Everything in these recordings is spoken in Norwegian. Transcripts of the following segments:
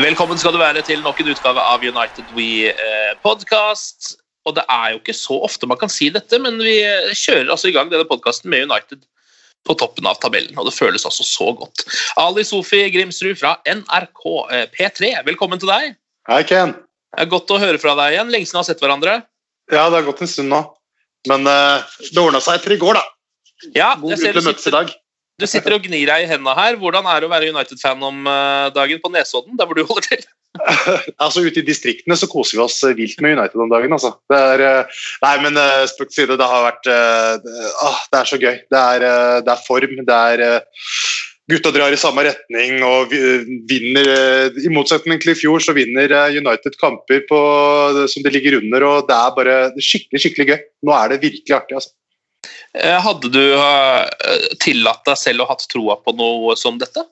Velkommen skal du være til nok en utgave av United We eh, podcast. Og det er jo ikke så ofte man kan si dette, men vi eh, kjører altså i gang denne podkasten med United på toppen av tabellen, og det føles altså så godt. Ali Sofi Grimsrud fra NRK eh, P3, velkommen til deg. Hei, Ken. Det er godt å høre fra deg igjen. Lenge siden vi har sett hverandre. Ja, det har gått en stund nå. Men uh, det ordna seg etter i går, da. Ja, God jeg ser du i sitter, dag. Du sitter og gnir deg i hendene her. Hvordan er det å være United-fan om eh, dagen på Nesodden, der hvor du holder til? altså Ute i distriktene så koser vi oss eh, vilt med United om dagen. altså. Det er, eh, nei, men spøk til side, det har vært ah, det er så gøy. Det er, det er form. det er Gutta drar i samme retning og vinner I motsetning til i fjor så vinner United kamper på, som de ligger under. og Det er bare skikkelig skikkelig gøy. Nå er det virkelig artig. altså. Eh, Hadde du eh, tillatt deg selv å hatt troa på noe som dette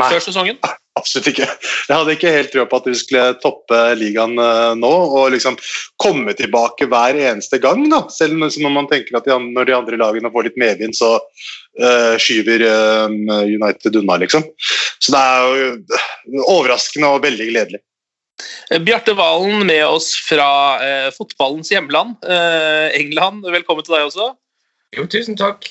Nei. før sesongen? Absolutt ikke. Jeg hadde ikke helt trua på at vi skulle toppe ligaen eh, nå og liksom komme tilbake hver eneste gang. da. Selv når man tenker at de, når de andre lagene får litt medvind, så uh, skyver uh, United unna, liksom. Så det er jo overraskende og veldig gledelig. Bjarte Valen med oss fra uh, fotballens hjemland, England. Velkommen til deg også. Jo, tusen takk.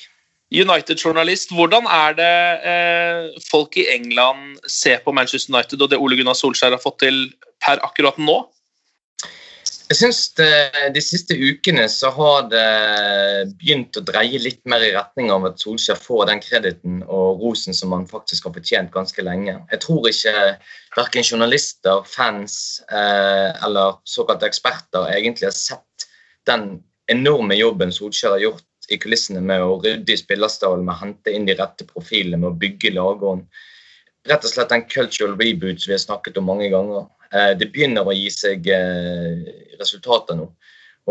United-journalist. Hvordan er det eh, folk i England ser på Manchester United og det Ole Gunnar Solskjær har fått til per akkurat nå? Jeg synes De siste ukene så har det begynt å dreie litt mer i retning av at Solskjær får den krediten og rosen som han faktisk har fortjent ganske lenge. Jeg tror ikke verken journalister, fans eh, eller såkalte eksperter egentlig har sett den enorme jobben Solskjær har gjort i kulissene med å rydde i spillerstallen, med å hente inn de rette profilene, med å bygge lagånd. Rett og slett en cultural reboot som vi har snakket om mange ganger. Eh, det begynner å gi seg eh, resultater nå.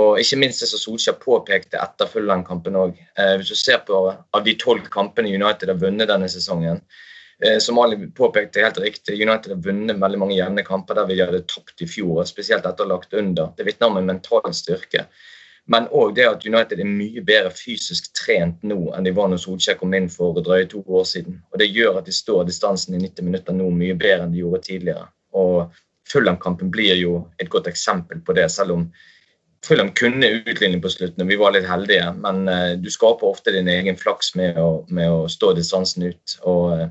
Og ikke minst det som Solskjær påpekte etter Fulham-kampen òg. Eh, hvis du ser på av de tolv kampene United har vunnet denne sesongen, som Ali påpekte helt riktig, United har vunnet veldig mange jevne kamper der vi hadde tapt i fjor, spesielt etter å ha lagt under. Det vitner om en mental styrke. Men òg det at United er mye bedre fysisk trent nå enn de var når Solskjær kom inn for drøye to år siden. Og Det gjør at de står distansen i 90 minutter nå mye bedre enn de gjorde tidligere. Og Fulham-kampen blir jo et godt eksempel på det, selv om Fulham kunne utligning på slutten, og vi var litt heldige. Men eh, du skaper ofte din egen flaks med å, med å stå distansen ut. og eh,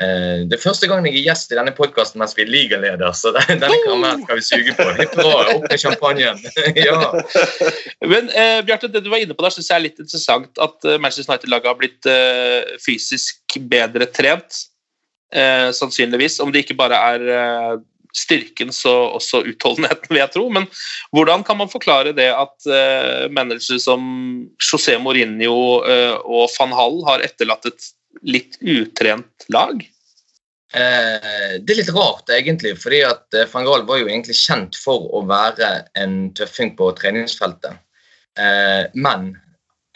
det er første gang jeg er gjest i denne podkasten mens vi er ligaleder, så den- denne karamellen skal vi suge på. Hurra, opp med champagnen. ja. Men eh, Bjarte, det du var inne på der, synes jeg er litt interessant at eh, Manchester United-laget har blitt eh, fysisk bedre trent. Eh, sannsynligvis. Om det ikke bare er eh, styrken, så også utholdenheten, vil jeg tro. Men hvordan kan man forklare det at eh, managere som José Mourinho eh, og van Hall har etterlatt et litt utrent lag? Eh, det er litt rart, egentlig. fordi at eh, van Gaal var jo egentlig kjent for å være en tøffing på treningsfeltet. Eh, men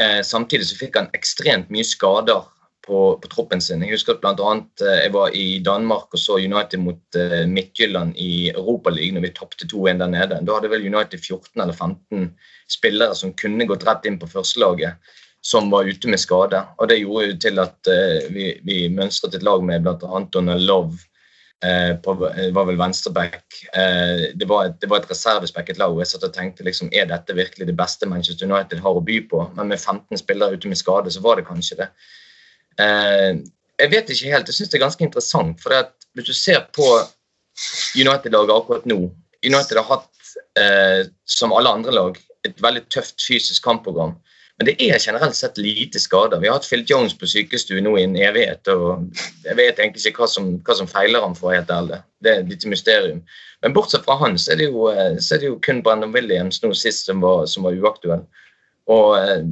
eh, samtidig så fikk han ekstremt mye skader på, på troppen sin. Jeg husker at blant annet eh, jeg var i Danmark og så United mot uh, Midtjylland i Europaligaen når vi tapte 2-1 der nede. Da hadde vel United 14 eller 15 spillere som kunne gått rett inn på førstelaget, som var ute med skade. Og Det gjorde jo til at uh, vi, vi mønstret et lag med bl.a. Donald Love, Eh, på, var vel venstreback. Eh, det, var et, det var et reservespekket lag. og Jeg satt og tenkte liksom, er dette virkelig det beste Manchester United har å by på. Men med 15 spillere ute med skade, så var det kanskje det. Eh, jeg vet ikke helt. Jeg syns det er ganske interessant. for Hvis du ser på United-laget akkurat nå United har hatt, som alle andre lag, et veldig tøft fysisk kampprogram. Men det er generelt sett lite skader. Vi har hatt Phil Jones på sykestue nå i en evighet. og Jeg vet egentlig ikke hva som, hva som feiler ham, for å helt ærlig. Det er et lite mysterium. Men bortsett fra han, så er det jo, er det jo kun Brendan Williams nå sist som var, som var uaktuell. Og eh,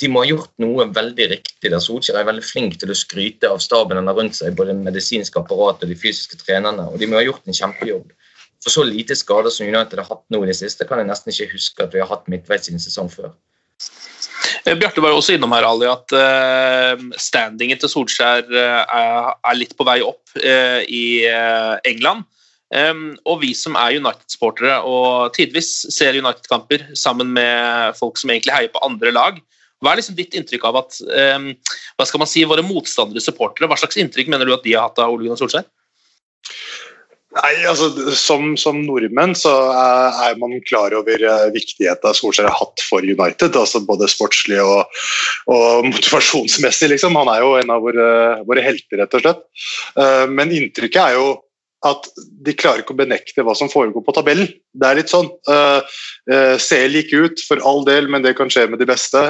de må ha gjort noe veldig riktig. der Solskjær er veldig flink til å skryte av staben han har rundt seg, både medisinske apparat og de fysiske trenerne. Og de må ha gjort en kjempejobb. For så lite skader som United har hatt nå i det siste, kan jeg nesten ikke huske at vi har hatt midtveis i en sesong før. Eh, Bjarte var jo også innom her, Ali, at uh, standingen til Solskjær uh, er litt på vei opp i England. Og vi som er United-sportere og tidvis ser United-kamper sammen med folk som egentlig heier på andre lag, hva er liksom ditt inntrykk av at hva skal man si, våre motstandere supportere, hva slags inntrykk mener du at de har hatt av Ole Gunnar Solskjær? Nei, altså Som, som nordmenn så er, man klar over uh, viktigheten Solskjær har hatt for United. altså Både sportslig og, og motivasjonsmessig. liksom. Han er jo en av våre, våre helter, rett og slett. Uh, men inntrykket er jo at de klarer ikke å benekte hva som foregår på tabellen. Det er litt sånn. Uh, ser like ut, for all del, men det kan skje med de beste.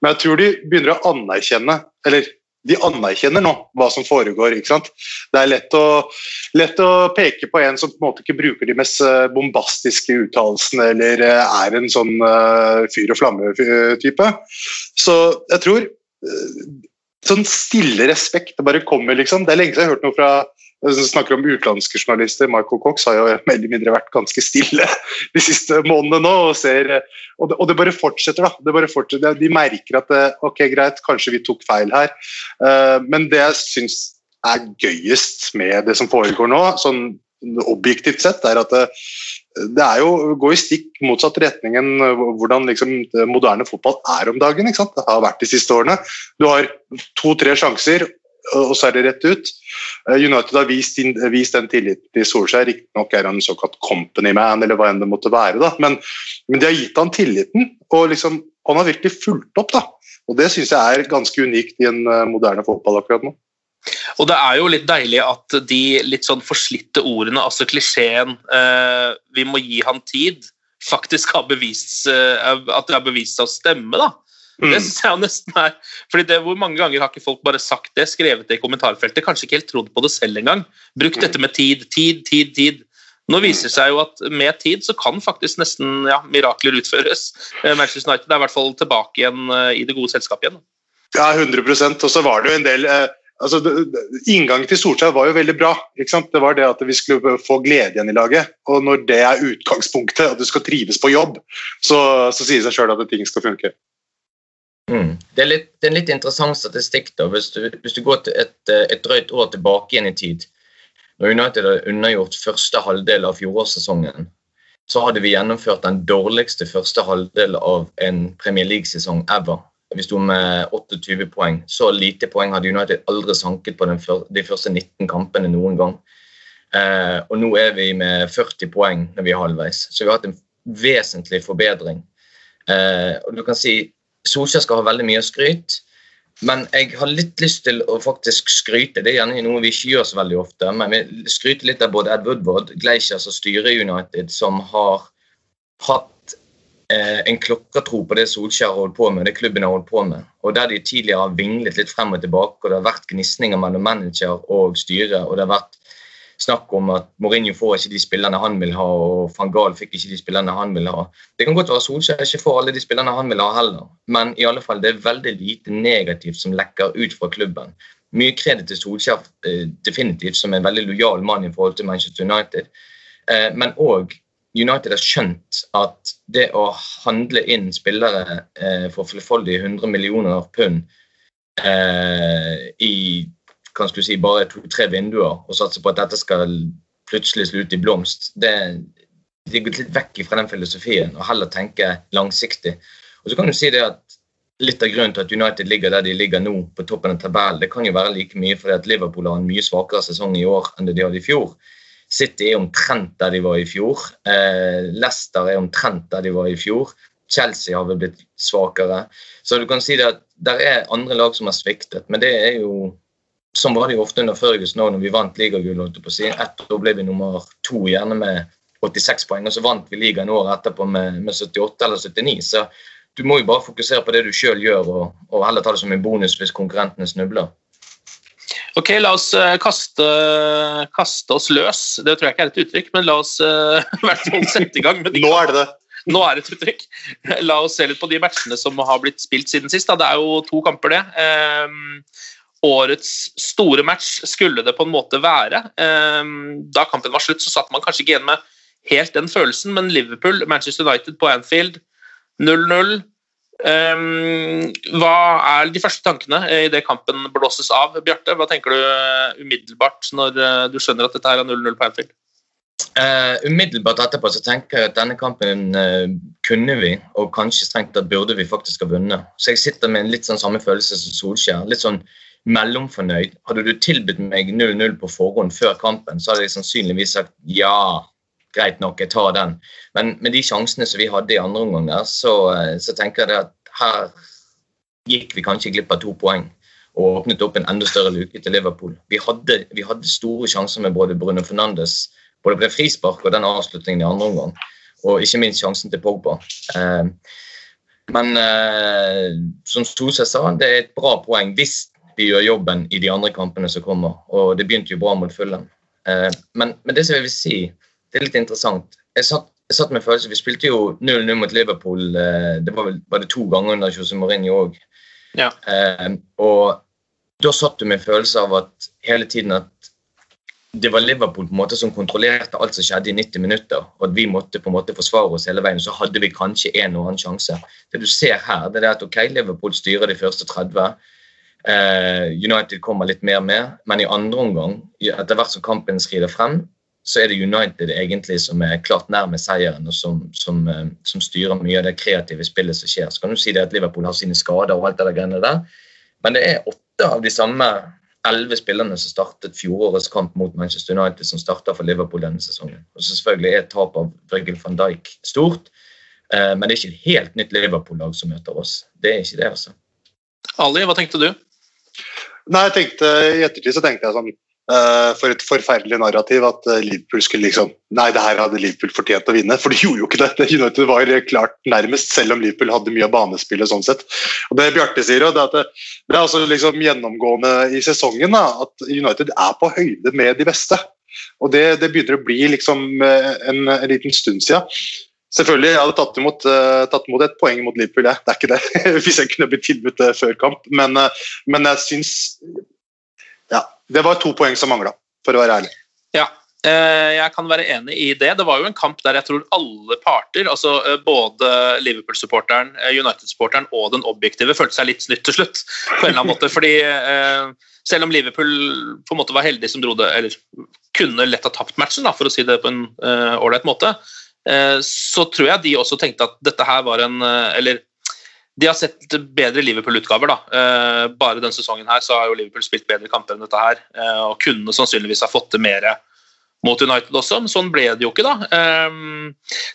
Men jeg tror de begynner å anerkjenne, eller de anerkjenner nå hva som foregår. ikke sant? Det er lett å, lett å, peke på en som på en måte ikke bruker de mest eh, bombastiske uttalelsene eller eh, er en sånn uh, fyr og flamme-type. Så jeg tror uh, sånn stille respekt det bare kommer, liksom. Det er lenge siden jeg har hørt noe fra snakker om utenlandske journalister. Michael Cox har jo mer eller mindre vært ganske stille de siste månedene nå. Og, ser, og, det, og det, bare fortsetter. da. Bare fortsetter. De merker at det, ok, greit, kanskje vi tok feil her. Uh, men det jeg syns er gøyest med det som foregår nå, sånn objektivt sett, er at det, det er jo går i stikk motsatt retning enn hvordan liksom, moderne fotball er om dagen. Det har vært de siste årene. Du har to-tre sjanser, og så er det rett ut. Eh, United har vist, vist den tilliten til Solskjær. Riktignok er han en såkalt company man, eller hva enn det måtte være. Da. Men, men de har gitt han tilliten, og liksom, han har virkelig fulgt opp. Da. Og Det syns jeg er ganske unikt i en eh, moderne fotball akkurat nå. Og det er jo litt deilig at de litt sånn forslitte ordene, altså klisjeen eh, 'vi må gi han tid', faktisk har bevist, eh, at det har bevist seg å stemme. da. Mm. Det synes jeg nesten er, fordi det, Hvor mange ganger har ikke folk bare sagt det, skrevet det i kommentarfeltet, kanskje ikke helt trodd på det selv engang? Brukt dette med tid, tid, tid, tid. Nå viser det seg jo at med tid så kan faktisk nesten ja, mirakler utføres. Eh, Manchester United er i hvert fall tilbake igjen eh, i det gode selskapet igjen. Ja, 100% Og så var det jo en del eh, altså, Inngangen til Solskjær var jo veldig bra. Det var det at vi skulle få glede igjen i laget. Og når det er utgangspunktet, at du skal trives på jobb, så, så sier det seg sjøl at ting skal funke. Mm. Det, er litt, det, er en litt interessant statistikk. da, Hvis du, hvis du går et, eh, et, drøyt år tilbake igjen i tid, når United har undergjort første halvdel av fjorårssesongen, så hadde vi gjennomført den dårligste første halvdel av en Premier League-sesong ever. Vi sto med 28 poeng. Så lite poeng hadde United aldri sanket på før, de første 19 kampene noen gang. Eh, og nå er vi med 40 poeng når vi er halvveis. Så vi har hatt en vesentlig forbedring. Eh, og du kan si Solskjær skal ha veldig mye skryt. Men jeg har litt lyst til å faktisk skryte. Det er gjerne noe vi ikke gjør så veldig ofte. Men vi skryter litt av både Ed Woodward, Gleischer som styrer United, som har hatt eh, en klokkertro på det Solskjær har holdt på med, det klubben har holdt på med. Og der de tidligere har vinglet litt frem og tilbake, og det har vært gnisninger mellom manager og styre, og det har vært snakk om at Mourinho får ikke de spillerne han vil ha, og van Gaal fikk ikke de spillerne han vil ha. Det kan godt være Solskjær ikke får alle de spillerne han vil ha heller, men i alle fall det er veldig lite negativt som lekker ut fra klubben. Mye kreditt til Solskjær eh, definitivt som en veldig lojal mann i forhold til Manchester United, eh, men òg United har skjønt at det å handle inn spillere eh, for flerfoldige 100 millioner pund i kan du si, bare to-tre vinduer og satse på at dette skal plutselig slutte i blomst, det, det er gått litt vekk fra den filosofien og heller tenke langsiktig. Og så kan du si det at Litt av grunnen til at United ligger der de ligger nå, på toppen av tabellen, det kan jo være like mye fordi at Liverpool har en mye svakere sesong i år enn det de hadde i fjor. City er omtrent der de var i fjor. Eh, Leicester er omtrent der de var i fjor. Chelsea har vel blitt svakere. Så du kan si det at det er andre lag som har sviktet, men det er jo Sånn var det jo ofte under Ferguson òg, når vi vant ligagull. Si. Ett år ble vi nummer to, gjerne med 86 poeng, og så vant vi ligaen året etterpå med, med 78 eller 79. Så du må jo bare fokusere på det du sjøl gjør, og, og, heller ta det som en bonus hvis konkurrentene snubler. Ok, La oss uh, kaste, kaste, oss løs. Det tror jeg ikke er et uttrykk, men la oss uh, i hvert fall sette i gang. med de Nå er det det. Nå er det et uttrykk. La oss se litt på de matchene som har blitt spilt siden sist. Da. Det er jo to kamper, det. Um, årets store match skulle det på en måte være. Um, da kampen var slutt, så satt man kanskje ikke igjen med helt den følelsen, men Liverpool, Manchester United på Anfield 0-0. Um, ehm, hva er de første tankene i det kampen blåses av? Bjarte, hva tenker du eh, umiddelbart når eh, du skjønner at dette her er 0-0 på Anfield? Uh, umiddelbart etterpå så tenker jeg at denne kampen uh, kunne vi, og kanskje strengt tatt burde vi faktisk ha vunnet. Så jeg sitter med en litt sånn samme følelse som Solskjær. Litt sånn mellomfornøyd. Hadde du tilbudt meg 0-0 på forhånd før kampen, så hadde jeg sannsynligvis sagt ja, greit nok, jeg tar den. Men med de sjansene som vi hadde i andre omgang så, eh, så, tenker jeg at her gikk vi kanskje glipp av to poeng og åpnet opp en enda større luke til Liverpool. Vi hadde, vi hadde store sjanser med både Bruno Fernandes, både ble frispark og den avslutningen i andre omgang. Og ikke minst sjansen til Pogba. Eh, men eh, som Stose sa, det er et bra poeng hvis vi gjør jobben i de andre kampene som kommer. Og det begynte jo bra mot Fulham. Eh, men, men, det som jeg vil si, det er litt interessant. Jeg satt, jeg satt med følelse, Vi spilte jo 0-0 mot Liverpool. Eh, det var vel var det to ganger under Jose Mourinho òg. Ja. Eh, og da satt du med følelse av at hele tiden at det var Liverpool på en måte som kontrollerte alt som skjedde i 90 minutter. og at Vi måtte på en måte forsvare oss hele veien. Så hadde vi kanskje en og annen sjanse. Det du ser her, det er at ok, Liverpool styrer de første 30. Eh, United kommer litt mer med, men i andre omgang, etter hvert som kampen skrider frem, så er det United egentlig som er klart nærme seieren, og som, som, eh, som, styrer mye av det kreative spillet som skjer. Så kan du si det at Liverpool har sine skader og alt det der der, men det er åtte av de samme elleve spillerne som startet fjorårets kamp mot Manchester United, som starter for Liverpool denne sesongen. Og så selvfølgelig er tap av Virgil van Dijk stort, eh, men det er ikke et helt nytt Liverpool-lag som møter oss. Det er ikke det, altså. Ali, hva tenkte du? Nei, jeg tenkte, I ettertid så tenkte jeg sånn Uh, for et forferdelig narrativ at uh, Liverpool skulle liksom Nei, det her hadde Liverpool fortjent å vinne. For de gjorde jo ikke det. United var klart nærmest, selv om Liverpool hadde mye av banespillet. sånn sett. Og Det Bjarte sier, det er at det, det er altså liksom gjennomgående i sesongen da, at United er på høyde med de beste. Og det, det begynner å bli liksom eh, en, en liten stund siden. Selvfølgelig, jeg hadde tatt imot, uh, tatt imot et poeng mot Liverpool, det, det er ikke det. Hvis jeg kunne blitt tilbudt det før kamp. Men, men jeg syns ja, det var to poeng som mangla, for å være ærlig. Ja, eh, jeg kan være enig i det. Det var jo en kamp der jeg tror alle parter, altså eh, både Liverpool-supporteren, eh, United-supporteren og den objektive, følte seg litt snytt til slutt. på en eller annen måte, fordi Selv om Liverpool på en måte var heldig som dro det, eller kunne lett ha tapt matchen, da, for å si det på en ålreit måte, så tror jeg de også tenkte at dette her var en uh, Eller de har sett bedre Liverpool-utgaver. da. Eh, bare denne sesongen her så har jo Liverpool spilt bedre kamper enn dette her. Eh, og kunne sannsynligvis ha fått til mer mot United også, men sånn ble det jo ikke. da.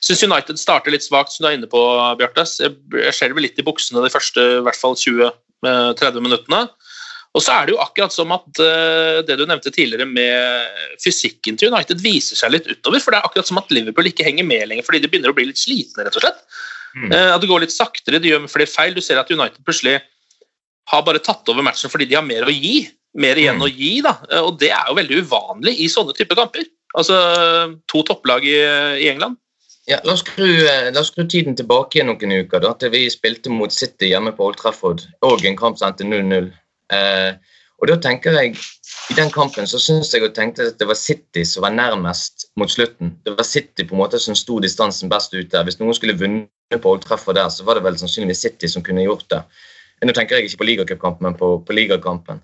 Syns United starter litt svakt, som du er inne på, Bjarte. Jeg skjelver litt i buksene de første i hvert fall 20-30 minuttene. Og så er det jo akkurat som at uh, det du nevnte tidligere med fysikken til United viser seg litt utover. For det er akkurat som at Liverpool ikke henger med lenger fordi de begynner å bli litt slitne, rett og slett. Mm. Eh, at det går litt saktere, de gjør flere feil. Du ser at United plutselig har bare tatt over matchen fordi de har mer å gi. Mer igjen mm. å gi, da. Eh, og det er jo veldig uvanlig i sånne typer kamper. Altså to topplag i, i England. Ja, la oss, skru, eh, la oss skru tiden tilbake igjen noen uker. da, til Vi spilte mot City hjemme på Old Trafford, og en kamp som endte 0-0. Eh, og da tenker jeg, I den kampen så syns jeg og tenkte at det var City som var nærmest mot slutten. Det var City på en måte som sto distansen best ut der. Hvis noen skulle vunnet på Old Treffer der, så var det vel sannsynligvis City som kunne gjort det. Nå tenker jeg ikke på ligacupkampen, men på, på ligakampen.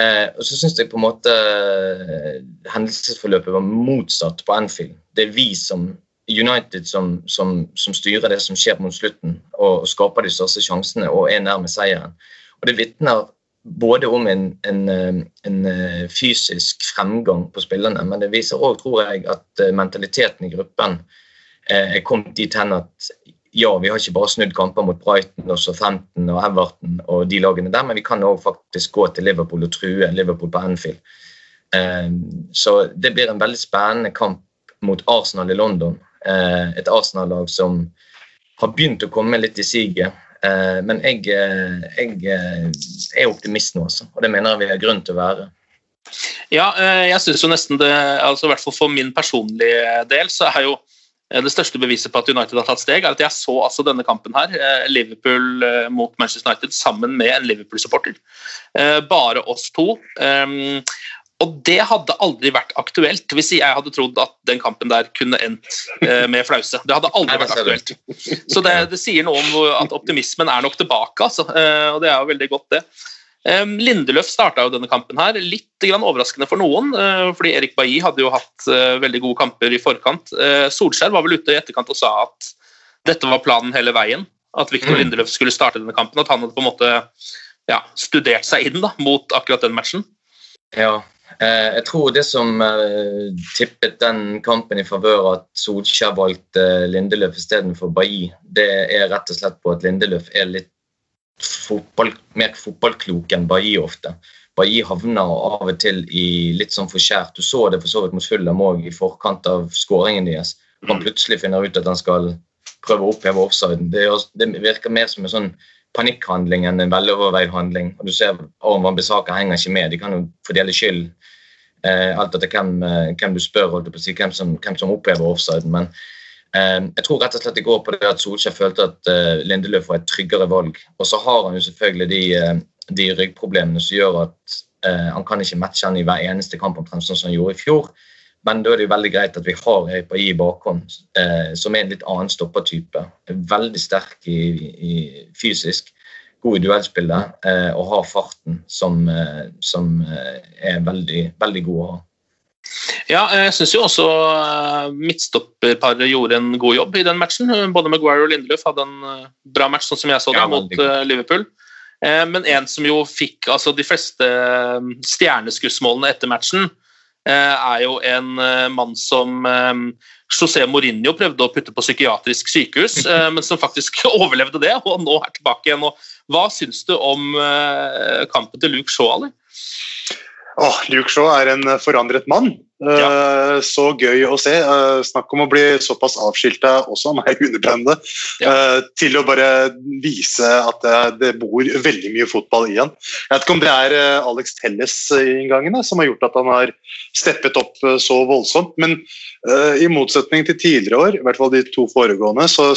Eh, og så syns jeg på en måte eh, hendelsesforløpet var motsatt på Anfield. Det er vi som United som, som, som styrer det som skjer mot slutten, og, skaper de største sjansene og er nærme seieren. Og Det vitner både om en, en, eh, en, eh, fysisk fremgang på spillerne, men det viser òg, tror jeg, at eh, mentaliteten i gruppen er kommet dit hen at ja, vi har ikke bare snudd kamper mot Brighton også Southampton og Everton og de lagene der, men vi kan òg faktisk gå til Liverpool og true Liverpool på Anfield. Så det blir en veldig spennende kamp mot Arsenal i London. Et Arsenal-lag som har begynt å komme litt i siget. Men jeg, jeg er optimist nå, altså. Og det mener jeg vi har grunn til å være. Ja, jeg syns jo nesten det, altså i hvert fall for min personlige del, så er jo det største beviset på at United har tatt steg, er at jeg så altså denne kampen her, eh, Liverpool eh, mot Manchester United, sammen med en Liverpool-supporter. Eh, bare oss to. Og det hadde aldri vært aktuelt hvis jeg hadde trodd at den kampen der kunne endt med flause. Det hadde aldri vært aktuelt. Så det, det sier noe om at optimismen er nok tilbake, altså. Og det er jo veldig godt, det. Lindeløf starta jo denne kampen her, litt overraskende for noen. Eh, fordi Erik Bailly hadde jo hatt eh, veldig gode kamper i forkant. Eh, Solskjær var vel ute i etterkant og sa at dette var planen hele veien. At Viktor mm. Lindeløf skulle starte denne kampen. At han hadde på en måte ja, studert seg inn da, mot akkurat den matchen. Ja, jeg tror det som tippet den kampen i favør at Solskjær valgte Lindeløf istedenfor Bailly, det er rett og slett på at Lindeløf er litt fotball, mer fotballklok enn Bailly ofte. Bailly havner av og til i litt sånn forskjært. Du så det for så vidt mot Fulham òg i forkant av skåringen deres. Han mm. plutselig finner ut at han skal prøve å oppheve offsiden. Det, det, virker mer som en sånn panikkhandling enn en veloverveid handling. Og du ser Aron Van henger ikke med. De kan jo fordele skyld eh, alt etter hvem, eh, hvem, du spør, si, hvem som, hvem som opphever offsiden. Men eh, jeg tror rett og slett det går på det at Solskjær følte at eh, Lindeløf var et tryggere valg. Og så har han jo selvfølgelig de, eh, de ryggproblemene som gjør at uh, han kan ikke matche han i hver eneste kamp omtrent sånn som han gjorde i fjor. Men da er det jo veldig greit at vi har Erik i bakhånd, eh, som er en litt annen stoppertype. Veldig sterk i, i fysisk, god i duellspillet eh, og har farten som, som er veldig, veldig god å ha. Ja, jeg syns jo også eh, midtstopperparet gjorde en god jobb i den matchen. Både Maguire og Lindelöf hadde en eh, bra match, sånn som jeg så det, ja, mot god. Liverpool. Men en som jo fikk altså, de fleste stjerneskussmålene etter matchen, er jo en mann som José Mourinho prøvde å putte på psykiatrisk sykehus, men som faktisk overlevde det, og nå er tilbake igjen. hva syns du om kampen til Luke Shaw, Ali? Luke Shaw er en forandret mann. Ja. Eh, så gøy å se. Eh, snakk om å bli såpass avskilta også, han er undertegnede, ja. Eh, til å bare vise at det, bor veldig mye fotball i han. Jeg vet ikke om det er Alex Telles-inngangen som har gjort at han har steppet opp så voldsomt, men i motsetning til tidligere år, i hvert fall de to foregående, så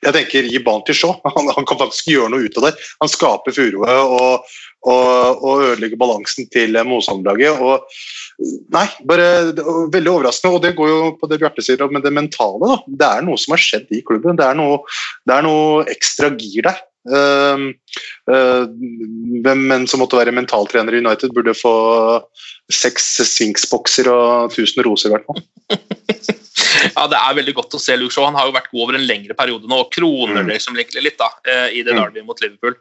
jeg tenker gi ballen til Shaw. Han, han, kan faktisk gjøre noe ut av det. Han skaper furue og, og, og ødelegger balansen til motstanderlaget. Nei, bare veldig overraskende. Og det går jo på det Bjarte sier om det mentale. Da. Det er noe som har skjedd i klubben. Det er noe, det er noe ekstra gir der. Uh, uh, hvem enn som måtte være mentaltrener i United, burde få seks Sphinx-bokser og 1000 roser, i hvert fall. ja, det er veldig godt å se Luke Shaw. Han har jo vært god over en lengre periode nå og kroner mm. liksom litt da, uh, i det mm. derby mot Liverpool.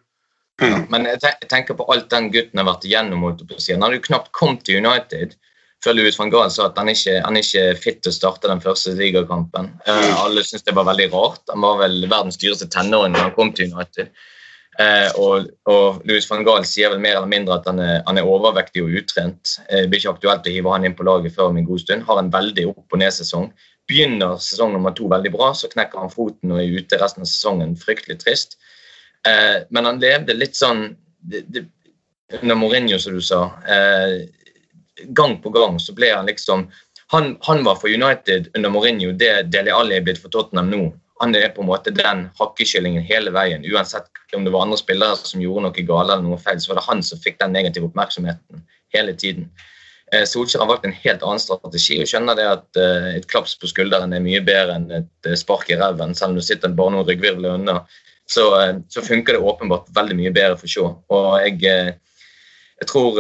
Mm. Men jeg tenker på alt den gutten har vært igjennom. Han har jo knapt kommet til United før Louis van Gaal sa at han ikke, han ikke er fit til å starte den første ligakampen. Uh, alle syntes det var veldig rart. Han var vel verdens dyreste tenåring da han kom til United. Uh, og, og, Louis van Gaal sier vel mer eller mindre at han er, han er overvektig og utrent. Uh, det blir ikke aktuelt å hive han inn på laget før om en god stund. Har en veldig opp- og ned-sesong. Begynner sesong nummer to veldig bra, så knekker han foten og er ute resten av sesongen. Fryktelig trist. Uh, men han levde litt sånn det, det, under Mourinho, som du sa. Uh, gang på gang så ble han liksom han, han, var for United under Mourinho det Deli Alli er blitt for Tottenham nå. Han er på en måte den hakkekyllingen hele veien. Uansett om det var andre spillere som gjorde noe galt eller noe feil, så var det han som fikk den negative oppmerksomheten hele tiden. Eh, Solskjær har valgt en helt annen strategi og skjønner det at eh, et klaps på skulderen er mye bedre enn et eh, spark i ræven, selv om du sitter bare noen ryggvirvler unna. så, eh, så funker det åpenbart veldig mye bedre for Shaw. Og jeg, jeg tror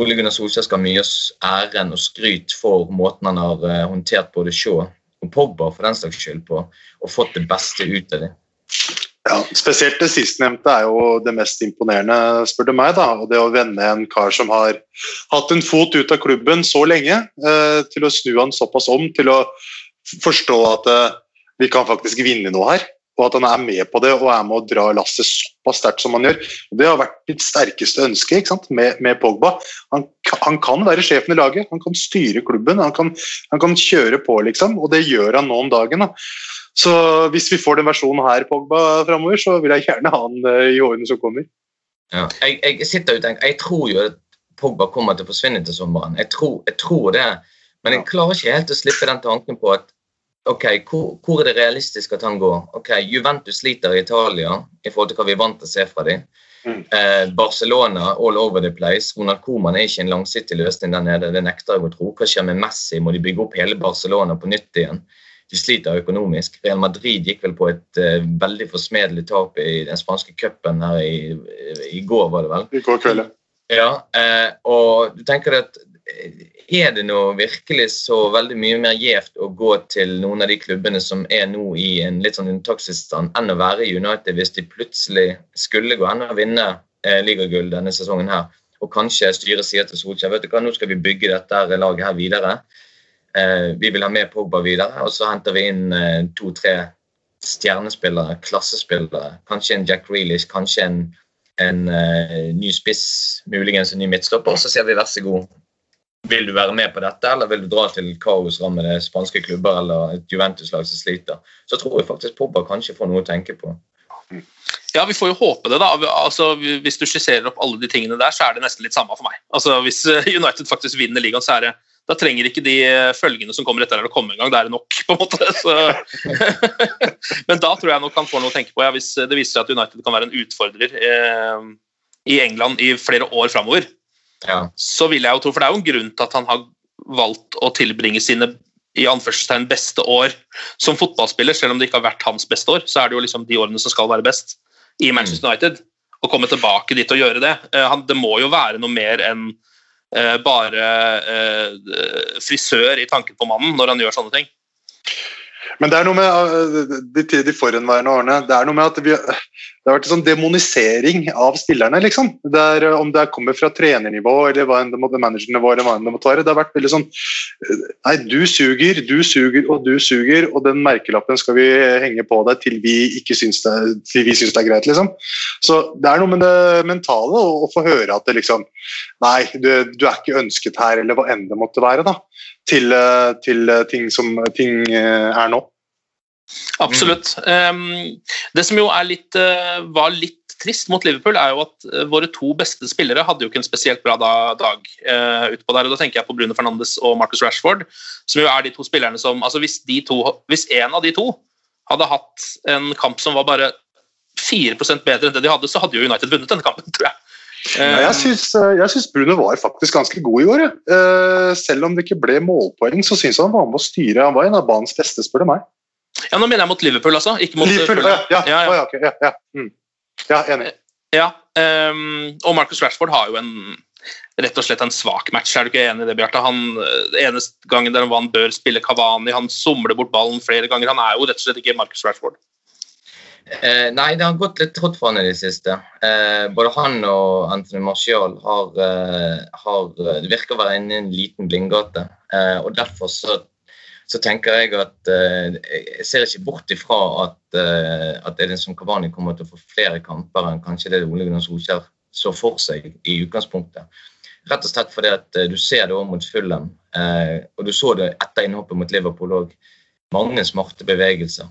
Ole Gunnar Solskjær skal mye æren og skryt for måten han har eh, håndtert både Shaw og Pogba for den slags skyld på, og fått det beste ut av dem. Ja, Spesielt det sistnevnte er jo det mest imponerende, spør du meg. da, og Det å vende en kar som har hatt en fot ut av klubben så lenge, eh, til å snu han såpass om, til å forstå at eh, vi kan faktisk vinne noe her. Og at han er med på det og er med å dra lasset såpass sterkt som han gjør. Og det har vært mitt sterkeste ønske ikke sant? Med, med Pogba. Han, han, kan være sjefen i laget, han kan styre klubben, han kan, han kan kjøre på, liksom. Og det gjør han nå om dagen. da. Så hvis vi får den versjonen her Pogba framover, så vil jeg gjerne ha han eh, i årene som kommer. Ja, jeg, jeg, sitter og tenker, jeg tror jo at Pogba kommer til å forsvinne til sommeren. Jeg tror, jeg tror det. Men jeg klarer ikke helt å slippe den tanken på at ok, hvor, hvor, er det realistisk at han går? Ok, Juventus sliter i Italia i forhold til hva vi er vant til å se fra dem. Mm. Eh, Barcelona all over the place. Ronald Coman er ikke en langsiktig løsning der nede. Det nekter jeg å tro. Hva skjer med Messi? Må de bygge opp hele Barcelona på nytt igjen? de sliter økonomisk. Real Madrid gikk vel på et uh, veldig forsmedelig tap i den spanske cupen her i, i, går, var det vel? I går kveld, ja. Uh, og du tenker at eh, er det nå virkelig så veldig mye mer gjevt å gå til noen av de klubbene som er nå i en litt sånn unntakstilstand, enn å være i United hvis de plutselig skulle gå hen og vinne eh, ligagull denne sesongen her, og kanskje styret sier til Solskjær vet du hva, nå skal vi bygge dette laget her videre. Eh, vi vil ha med Pogba videre, og så henter vi inn eh, to-tre stjernespillere, klassespillere. Kanskje en Jack Reelish, kanskje en, en uh, ny spiss, muligens en ny midtstopper. Og så sier vi vær så god, vil du være med på dette, eller vil du dra til kaosrammede spanske klubber eller et Juventus-lag som sliter? Så tror jeg faktisk Pogba kanskje får noe å tenke på. Ja, vi får jo håpe det, da. Altså, hvis du skisserer opp alle de tingene der, så er det nesten litt samme for meg. Altså, Hvis United faktisk vinner ligaen, så er det da trenger ikke de følgene som kommer etter her å komme en gang. Da er det nok, på en måte. Men da tror jeg nok han får noe å tenke på. Ja, hvis det viser seg at United kan være en utfordrer eh, i England i flere år framover, ja. så vil jeg jo tro For det er jo en grunn til at han har valgt å tilbringe sine i anførselstegn beste år som fotballspiller, selv om det ikke har vært hans beste år, så er det jo liksom de årene som skal være best i Manchester mm. United. Å komme tilbake dit og gjøre det. Eh, det må jo være noe mer enn Eh, bare eh, frisør i tanken på mannen når han gjør sånne ting. Men det er noe med de, de forhenværende årene det er noe med at vi, det har vært en sånn demonisering av spillerne. liksom. Det er, om det kommer fra trenernivå eller hva enn det måtte, managernivå eller hva enn det måtte være. Det har vært veldig sånn Nei, du suger, du suger og du suger, og den merkelappen skal vi henge på deg til vi ikke syns det, vi syns det er greit. liksom. Så det er noe med det mentale å, få høre at det liksom Nei, du, du, er ikke ønsket her, eller hva enn det måtte være. da, Til, til ting som ting eh, er nå. Absolutt. Um, det som jo litt, uh, var litt trist mot Liverpool, er jo at uh, våre to beste spillere hadde jo ikke en spesielt bra da, dag uh, utpå der. og Da tenker jeg på Bruno Fernandes og Marcus Rashford, som jo er de to spillerne som altså Hvis, de to, hvis en av de to hadde hatt en kamp som var bare 4% bedre enn det de hadde, så hadde jo United vunnet denne kampen, tror jeg. Ja, jeg syns Bruno var faktisk ganske god i år. Ja. selv om det ikke ble målpoeng, så syns jeg han var med å styre. Han var en av banens beste, spør du meg. Ja, Nå mener jeg mot Liverpool, altså. Ikke mot Liverpool, ja, ja, ja. ja, okay, ja, ja. Mm. ja enig. Ja, um, og Marcus Rashford har jo en rett og slett en svak match. Er du ikke enig i det, Bjarte? Han, eneste gangen der han bør spille Kavani, han somler bort ballen flere ganger. Han er jo rett og slett ikke Marcus Rashford. Eh, nei, det har gått litt trått for han i det siste. Eh, både han og Anthony Martial har, eh, har Det virker å være inne i en liten blindgate. Eh, og derfor så så tenker jeg at uh, jeg ser ikke bort ifra at, uh, at Edinson Cavani kommer til å få flere kamper enn kanskje det Ole Gunnar Solskjær så for seg i utgangspunktet. Rett og slett fordi at uh, du ser det òg mot Fulham, og du så det etter innhoppet mot Liverpool òg. Mange smarte bevegelser.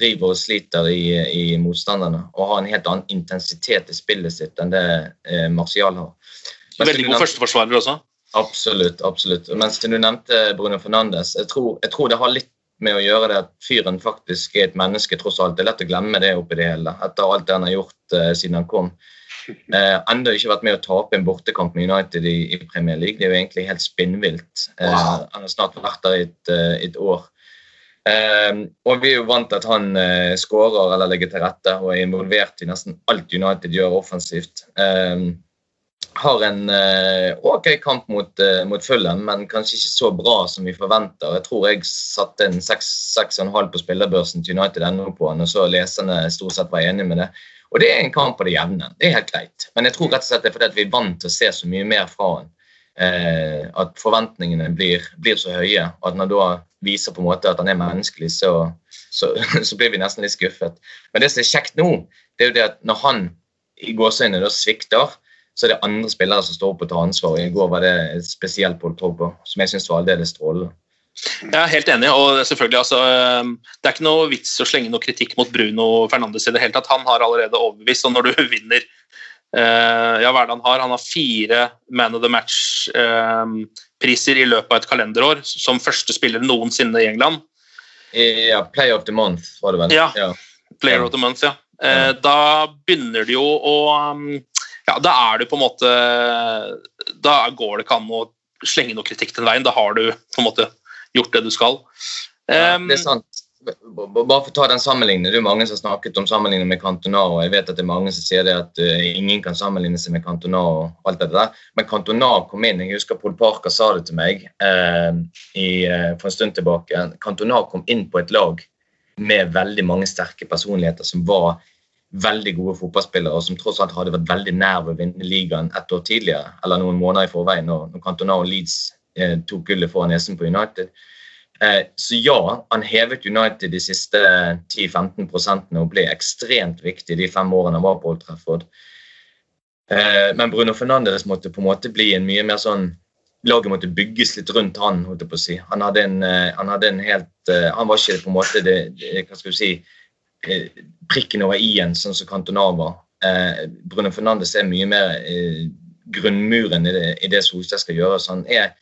river og sliter i, i, motstanderne og har en helt annen intensitet i spillet sitt enn det Martial har. Veldig god førsteforsvarer også. Absolutt. absolutt. Mens du nevnte Bruno Fernandes, jeg tror, jeg tror, det har litt med å gjøre det at fyren faktisk er et menneske, tross alt. Det er lett å glemme det oppi det hele, etter alt det han har gjort uh, siden han kom. Uh, enda ikke vært med å tape en bortekamp med United i, i, Premier League. Det er jo egentlig helt spinnvilt. Wow. Han har snart vært der i et, uh, et år. Eh, og vi er jo vant til at han uh, skårer eller legger til rette og er involvert i nesten alt United gjør offensivt. Eh, har en eh, ok kamp mot, eh, mot Fulham, men kanskje ikke så bra som vi forventer. Jeg tror jeg satte en 6,5 på spillerbørsen til United ennå på han, og så leserne stort sett var enige med det. Og det er en kamp på det jevne. Det er helt greit. Men jeg tror rett og slett det er fordi at vi er vant til å se så mye mer fra han. Eh, at forventningene blir, blir, så høye. At når da viser på en måte at han er menneskelig, så, så, så, blir vi nesten litt skuffet. Men det som er kjekt nå, det er jo det at når han i gåseøynene svikter, så er det andre spillere som står opp og tar ansvar. I går var det spesielt Pål Pogba, som jeg syns var aldeles strålende. Jeg er helt enig. og selvfølgelig altså, Det er ikke noe vits å slenge noe kritikk mot Bruno Fernandes i det hele tatt. Han har allerede overbevist. og Når du vinner uh, ja, hva er det han har? Han har fire Man of the Match-priser uh, i løpet av et kalenderår, som første spiller noensinne i England. Ja, Player of the Month var det vel. Ja. Player of the Month, ja. Uh, da begynner det jo å um, ja, da er du på en måte Da går det ikke an å slenge noe kritikk den veien. Da har du på en måte gjort det du skal. Ja, det er sant. Bare for å ta den sammenligningen. Det er mange som har snakket om sammenligning med Cantona. og Jeg vet at det er mange som sier det at uh, ingen kan sammenligne seg med Cantona. og alt det der. Men Cantona kom inn. Jeg husker Pol Parker sa det til meg eh, i, for en stund tilbake. Cantona kom inn på et lag med veldig mange sterke personligheter som var veldig gode fotballspillere som tross alt hadde vært veldig nær ved å vinne ligaen ett år tidligere, eller noen måneder i forveien, når, når Cantona og Leeds eh, tok gullet foran nesen på United. Eh, så ja, han hevet United de siste 10-15% og ble ekstremt viktig de fem årene han var på Old Trafford. Eh, men Bruno Fernandes måtte på en måte bli en mye mer sånn Laget måtte bygges litt rundt han. holdt jeg på å si. Han hadde en, eh, han hadde en helt eh, Han var ikke på en måte det, det hva skal du si, Eh, prikken over i-en, sånn som Cantonava. Eh, Bruno Fernandes er mye mer eh, grunnmuren i det, i det Solstad skal gjøre. så han er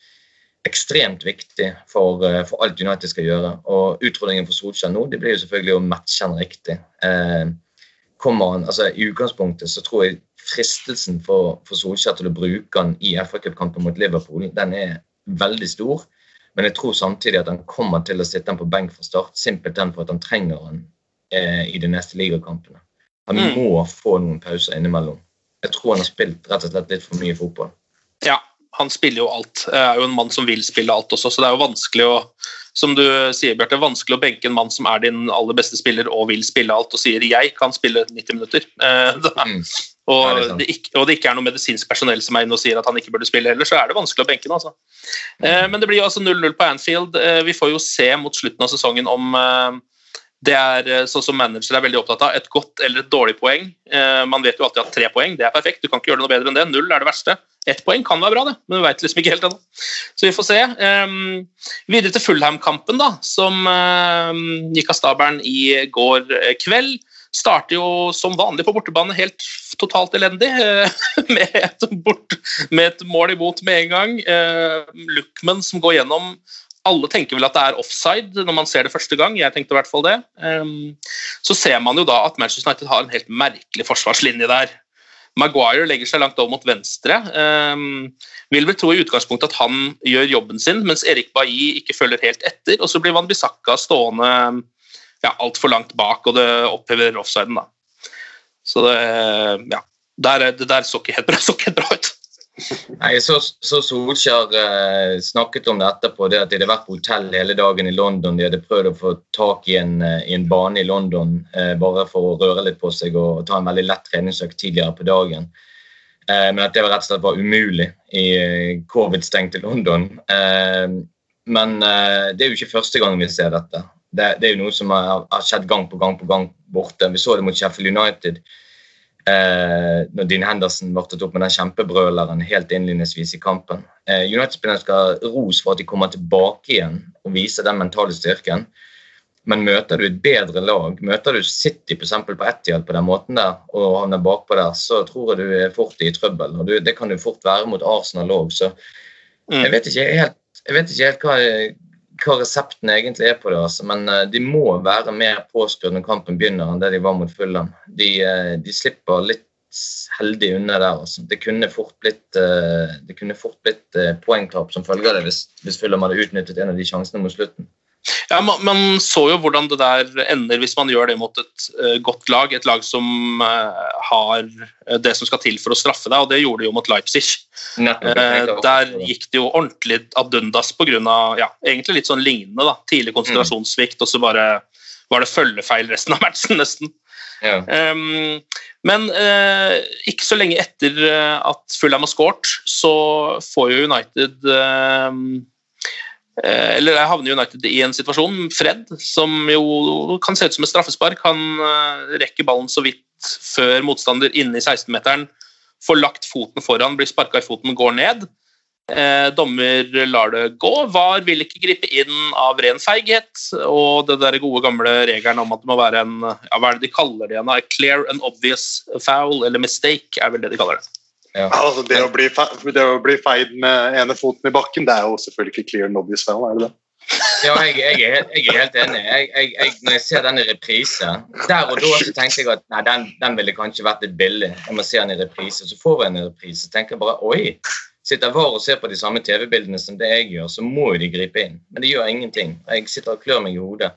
ekstremt viktig for, eh, for, alt United skal gjøre. Og Utfordringen for Solskjær nå det blir jo selvfølgelig å matche han riktig. Eh, kommer han, altså I utgangspunktet så tror jeg fristelsen for, for Solskjær til å bruke han i FA-cupkampen mot Liverpool den er veldig stor. Men jeg tror samtidig at han kommer til å sitte han på benk fra start, simpelthen for at han trenger han eh, i de neste ligakampene. Han mm. må få noen pauser innimellom. Jeg tror han har spilt rett og slett litt for mye fotball. Ja, han spiller jo alt. Jeg er jo en mann som vil spille alt også, så det er jo vanskelig å som du sier, Bjarte, vanskelig å benke en mann som er din aller beste spiller og vil spille alt, og sier 'jeg kan spille 90 minutter'. Eh, mm. og, det det ikke, og, det ikke, er noe medisinsk personell som er inne og sier at han ikke burde spille heller, så er det vanskelig å benke ham. Altså. Eh, men det blir jo altså 0-0 på Anfield. Eh, vi får jo se mot slutten av sesongen om eh, det er eh, sånn som manager er veldig opptatt av. Et godt eller et dårlig poeng. Eh, man vet jo alltid at tre poeng det er perfekt. Du kan ikke gjøre det noe bedre enn det. Null er det verste. Ett poeng kan være bra, det, men vi veit liksom ikke helt ennå. Så vi får se. Um, videre til Fullheim-kampen da, som um, gikk av stabelen i går kveld. Starter jo som vanlig på bortebane helt totalt elendig, med et, bort, med et mål imot med en gang. Uh, Luckman som går gjennom alle tenker vel at det er offside når man ser det første gang. Jeg tenkte i hvert fall det. Ehm, så ser man jo da at Manchester United har en helt merkelig forsvarslinje der. Maguire legger seg langt over mot venstre. Um, vil vel tro i utgangspunktet at han gjør jobben sin, mens Erik Bailly ikke følger helt etter. Og så blir Van Bissaka stående ja, altfor langt bak, og det opphever offsiden. da. Så det, ja, der, det der så ikke helt bra, så ikke helt bra ut. Nei, så, så Solskjær eh, snakket om det etterpå, det at de hadde vært på hotell hele dagen i London. De hadde prøvd å få tak i en, eh, i en bane i London eh, bare for å røre litt på seg og, ta en veldig lett treningsøkt tidligere på dagen. Eh, men at det var rett og slett var umulig i eh, covid-stengte London. Eh, men det er jo ikke første gang vi ser dette. Det, det er jo noe som har, har skjedd gang på gang på gang borte. Vi så det mot Sheffield United eh, når Dean Henderson vartet opp med den kjempebrøleren helt innledningsvis i kampen. Eh, United-spillerne skal ros for at de kommer tilbake igjen og viser den mentale styrken. Men møter du et bedre lag, møter du City for eksempel, på Etihad på den måten der, og havner bakpå der, så tror jeg du er fort i trøbbel. og du, Det kan du fort være mot Arsenal òg. Så mm. jeg vet ikke helt, vet ikke helt hva, hva resepten egentlig er på det, altså. men uh, de må være mer påskrudd når kampen begynner enn det de var mot Fulham. De, uh, de, slipper litt heldig unna der. Altså. Det kunne fort blitt, uh, det kunne fort blitt poengtap som følge av det hvis, hvis Fulham hadde utnyttet en av de sjansene mot slutten. Ja, man, man, så jo hvordan det der ender hvis man gjør det mot et uh, godt lag. Et lag som uh, har det som skal til for å straffe deg, og det gjorde de jo mot Leipzig. Uh, der gikk det jo ordentlig ad undas pga. Ja, egentlig litt sånn lignende. da, Tidlig konsentrasjonssvikt, mm. og så bare var det følgefeil resten av matchen, nesten. Ja. Um, men ikke så lenge etter at Fulham har scoret, så får jo United Eh, eller jeg havner United i en situasjon. Fred, som jo kan se ut som et straffespark, han eh, rekker ballen så vidt før motstander inne i 16-meteren. Får lagt foten foran, blir sparka i foten, går ned. Eh, dommer lar det gå. VAR vil ikke gripe inn av ren feighet. Og det der gode gamle regelen om at det må være en ja, hva er det de kaller det igjen? A clear and obvious foul, eller mistake, er vel det de kaller det. Ja. Altså, det, å bli, det å bli feid med ene foten i bakken, det er jo selvfølgelig ikke clear and obvious foul, er det det? ja, jeg, jeg, er helt, jeg, er helt, enig. Jeg, når jeg ser den i reprise Der og da så tenkte jeg at nei, den, den ville kanskje vært litt billig. Jeg må se den i reprise. Så får jeg den i reprise. og tenker jeg bare oi, sitter VAR og ser på de samme TV-bildene som det jeg gjør, så må jo de gripe inn. Men det gjør ingenting. Jeg sitter og klør meg i hodet.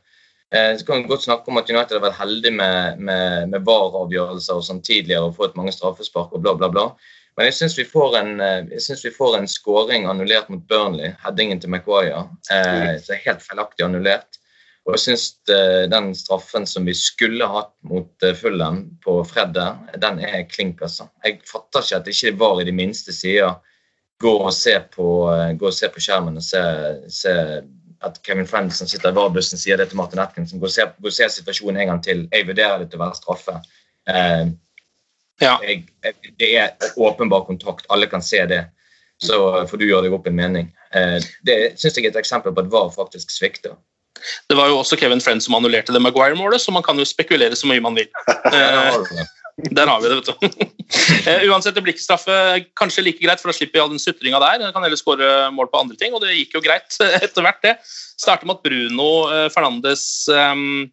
Eh, så kan vi godt snakke om at United har vært heldig med, med, med VAR-avgjørelser og sånn tidligere og fått mange straffespark og bla, bla, bla. Men jeg syns vi, eh, vi, får en scoring annullert mot Burnley, headingen til Maguire, eh, så er helt feilaktig annullert. Og jeg syns eh, den straffen som vi skulle hatt mot fullen Fulham på fredag, den er klink, altså. Jeg fatter ikke at det ikke var i de minste sider gå og se på, gå og se på skjermen og se, se at Kevin Frenson sitter i VAR-bussen, sier det til Martin Atkinson. Gå og se, gå og se situasjonen en gang til. Jeg vurderer det til å være straffe. Eh, ja. Jeg, det er åpenbar kontakt, alle kan se det. Så får du gjøre deg opp en mening. Eh, det syns jeg er et eksempel på at VAR faktisk svikter. Det var jo også Kevin Friend som annullerte det Maguire-målet, så man kan jo spekulere så mye man vil. Eh, der har vi det, vet du. Eh, uansett, det blir ikke straffe kanskje like greit, for da slipper vi all den sutringa der. Jeg kan heller skåre mål på andre ting, og det gikk jo greit etter hvert, det. Starter med at Bruno Fernandes um,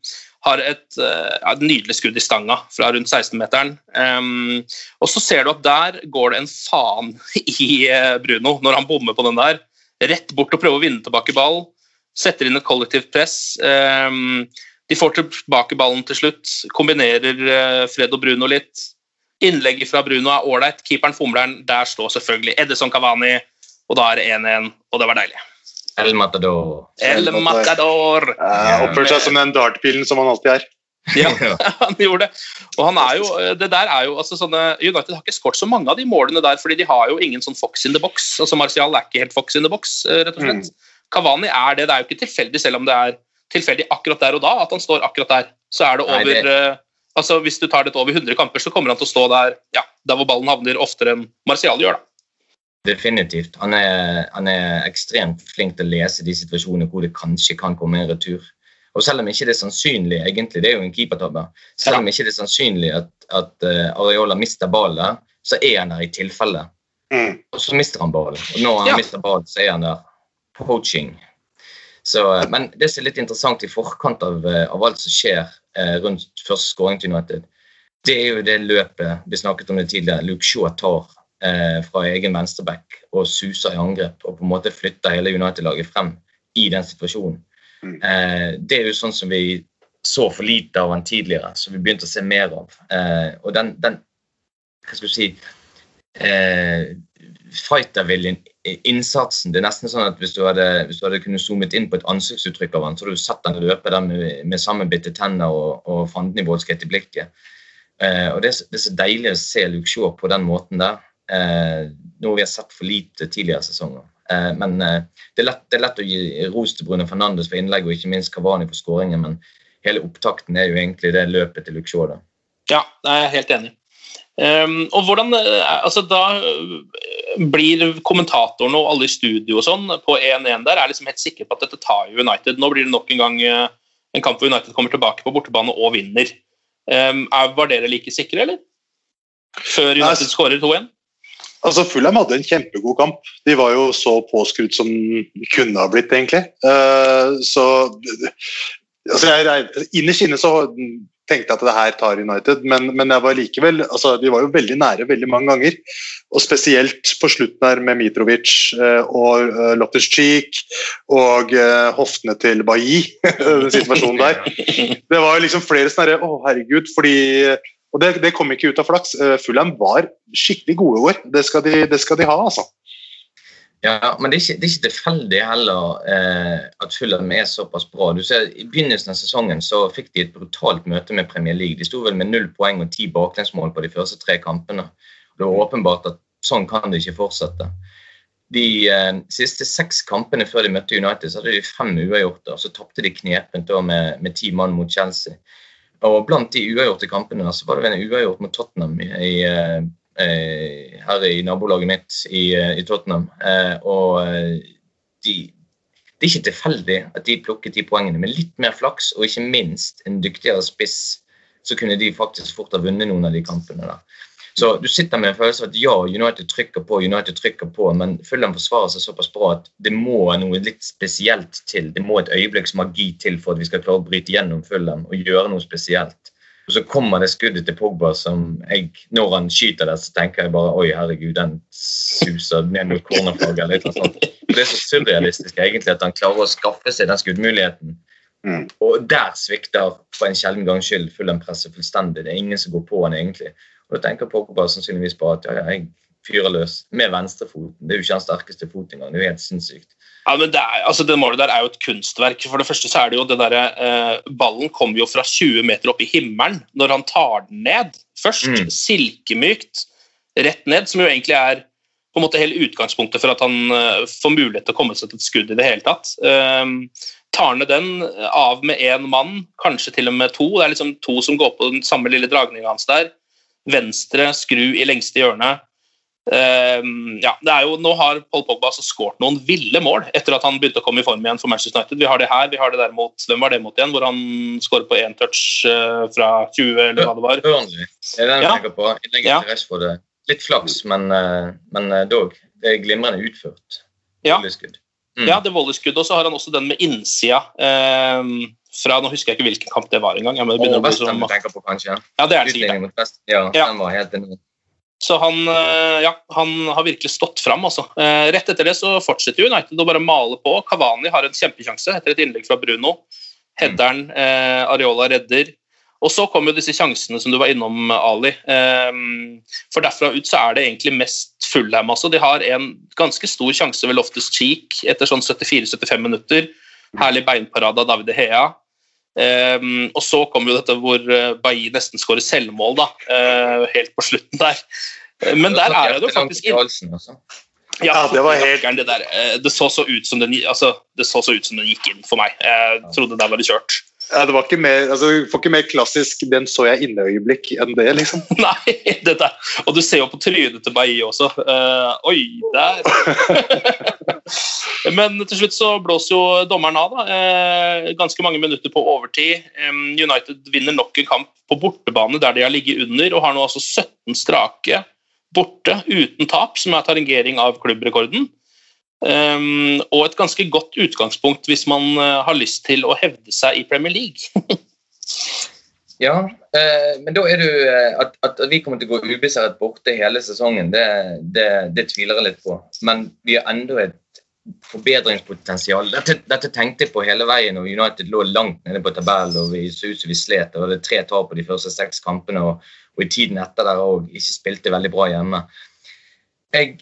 har et, uh, et, nydelig skudd i stanga fra rundt 16-meteren. Um, og så ser du at der går det en faen i uh, Bruno når han bommer på den der. Rett bort og prøver å vinne tilbake ball. Setter inn et kollektivt press. Um, de får tilbake ballen til slutt. Kombinerer uh, Fred og Bruno litt. Innlegget fra Bruno er ålreit. Keeperen fomler den. Der står selvfølgelig Edison Cavani, og da er det 1-1, og det var deilig. El Matador. El Matador. Uh, Oppførte seg som den dartpilen som han alltid er. ja, han gjorde det. Og han er jo, det der er jo, altså sånne, United har ikke skåret så mange av de målene der, fordi de har jo ingen sånn fox in the box. altså Martial er ikke helt fox in the box, eh, rett og slett. Mm. Kavani er det. Det er jo ikke tilfeldig, selv om det er tilfeldig akkurat der og da, at han står akkurat der. Så er det over Nei, det... Uh, altså Hvis du tar dette over 100 kamper, så kommer han til å stå der ja, der hvor ballen havner, oftere enn Martial gjør. da. Definitivt. Han er, han er, ekstremt flink til å lese de situasjonene hvor det kanskje kan komme en retur. Og selv om ikke det er sannsynlig, egentlig, det er jo en keepertabbe, selv om ikke det er sannsynlig at, at uh, Areola mister ballen, så er han der i tilfelle. Mm. Og så mister han ballen. Og når han ja. mister ballen, så er han der poaching. Så, uh, men det som er litt interessant i forkant av, uh, av alt som skjer rundt første skåring til United, det er jo det løpet vi snakket om det tidligere. Luke Shaw tar eh, fra egen venstreback og suser i angrep og på en måte flytter hele United-laget frem i den situasjonen. Mm. Eh, det er jo sånn som vi så for lite av han tidligere, som vi begynte å se mer av. Eh, og den, den, hva skal du si eh, Fighterviljen, innsatsen Det er nesten sånn at hvis du hadde, hvis du hadde kunnet zoomet inn på et ansiktsuttrykk av han, så hadde du sett han løpe der med, med sammenbitte tenner og, og fandenivoldskhet i blikket. Eh, og det, det, er så deilig å se Luke Shaw på den måten der. Eh, noe vi har sett for lite tidligere sesonger. Eh, men eh, det er, lett, det, er lett, å gi ros til Bruno Fernandes for innlegg og ikke minst Kavani for skåringen. Men hele opptakten er jo egentlig det løpet til Luxor. Ja, jeg er helt enig. Um, og hvordan, altså Da blir kommentatoren og alle i studio og sånn på 1-1 der er liksom helt sikre på at dette tar United. Nå blir det nok en gang en kamp hvor United kommer tilbake på bortebane og vinner. Um, var dere like sikre, eller? Før United skårer 2-1? Altså, Fulham hadde en kjempegod kamp. De var jo så påskrudd som de kunne ha blitt, egentlig. Uh, så altså, jeg, Innerst inne så tenkte at det her tar United, men, men jeg var likevel altså, de var jo veldig nære veldig mange ganger. Og spesielt på slutten her med Mitrovic uh, og uh, Loftus Cheek og uh, hoftene til Bailly, den situasjonen der. Det var liksom flere sånne Å, herregud, fordi Og det, det kom ikke ut av flaks. Uh, Fulham var skikkelig gode i år. Det skal de, det skal de ha, altså. Ja, men det er ikke, det er ikke tilfeldig heller eh, at Fulham er såpass bra. Du ser, I begynnelsen av sesongen så fikk de et brutalt møte med Premier League. De sto vel med null poeng og ti baklengsmål på de første tre kampene. Det var åpenbart at sånn kan det ikke fortsette. De eh, siste seks kampene før de møtte United, så hadde de fem uavgjorte. Så tapte de knepent med, med ti mann mot Chelsea. Og Blant de uavgjorte kampene så var det en uavgjort mot Tottenham i, i Eh, her i nabolaget mitt i, eh, i Tottenham. Eh, og de, det er ikke tilfeldig at de plukket de poengene. Med litt mer flaks og ikke minst en dyktigere spiss, så kunne de faktisk fort ha vunnet noen av de kampene. der. Så du sitter med en følelse av at ja, United trykker på, United trykker på, men Fulham forsvarer seg såpass bra at det må noe litt spesielt til. Det må et øyeblikks magi til for at vi skal klare å bryte gjennom Fulham og gjøre noe spesielt. Og så kommer det skuddet til Pogba som jeg, når han skyter det, så tenker jeg bare oi, herregud, den suser ned mot cornerflagget. eller noe sånt. Det er så surrealistisk egentlig at han klarer å skaffe seg den skuddmuligheten. Mm. Og der svikter for en sjelden gangs skyld Fulham-presset fullstendig. Det er ingen som går på han egentlig. Og da tenker Pogba sannsynligvis på at ja, ja, jeg fyrer løs med venstrefoten. Det er jo ikke hans sterkeste fot engang. Det er jo helt sinnssykt. Ja, men det, er, altså det målet der er jo et kunstverk. For det første så er det jo det derre eh, Ballen kommer jo fra 20 meter opp i himmelen når han tar den ned først. Mm. Silkemykt rett ned, som jo egentlig er på en måte hele utgangspunktet for at han uh, får mulighet til å komme seg til et skudd i det hele tatt. Um, tar ned den av med én mann, kanskje til og med to. Det er liksom to som går på den samme lille dragninga hans der. Venstre skru i lengste hjørne. Uh, ja, det er jo, nå har Paul Pogba altså skåret noen ville mål etter at han begynte å komme i form igjen for Manchester United. Vi har det her, vi har det der mot Hvem var det mot igjen? Hvor han skårer på én touch uh, fra 20, eller hva det var. Burnley. Det er den jeg ja. tenker på. Innlegget ja. til det. Litt flaks, men, uh, men uh, dog. Det er glimrende utført. Ja. Mm. ja, det er volleyskuddet. Og så har han også den med innsida. Uh, fra, Nå husker jeg ikke hvilken kamp det var engang. Ja, men det Westham du tenker på, kanskje? Ja, det er det sikkert. Ja, ja, den var helt enorm. Så han, eh, ja, han har virkelig stått fram. Altså. Eh, rett etter det så fortsetter United å bare male på. Kavani har en kjempesjanse etter et innlegg fra Bruno. Headeren, eh, Areola redder. Og så kommer jo disse sjansene som du var innom, Ali. for derfra ut så er det egentlig mest Fullham. Altså. De har en ganske stor sjanse ved Loftus Cheek etter sånn 74-75 minutter. Herlig beinparade av David Hea. Um, og så kom jo dette hvor uh, Bailly nesten skårer selvmål, da, uh, helt på slutten der. Uh, men der er det jo faktisk inn. Ja, det var helt det, der, det, så så ut som den, altså, det så så ut som den gikk inn for meg. Jeg trodde der var det kjørt. Ja, det var ikke mer, altså, får ikke mer klassisk 'den så jeg inne'-øyeblikk enn det, liksom. Nei, det der. Og du ser jo på trynet til Bailly også. Uh, oi, der! Men til slutt så blåser jo dommeren av. da. Uh, ganske mange minutter på overtid. Um, United vinner nok en kamp på bortebane der de har ligget under, og har nå altså 17 strake borte uten tap, som er tarringering av klubbrekorden. Um, og et ganske godt utgangspunkt hvis man uh, har lyst til å hevde seg i Premier League. ja, uh, men da er du uh, at, at, vi kommer til å gå ubeseiret borte hele sesongen, det, det, det, tviler jeg litt på. Men vi har enda et forbedringspotensial. Dette, dette, tenkte jeg på hele veien og United lå langt nede på tabellen og vi så ut som vi slet. Det var tre tap på de første seks kampene og, og i tiden etter der òg ikke spilte veldig bra hjemme. Jeg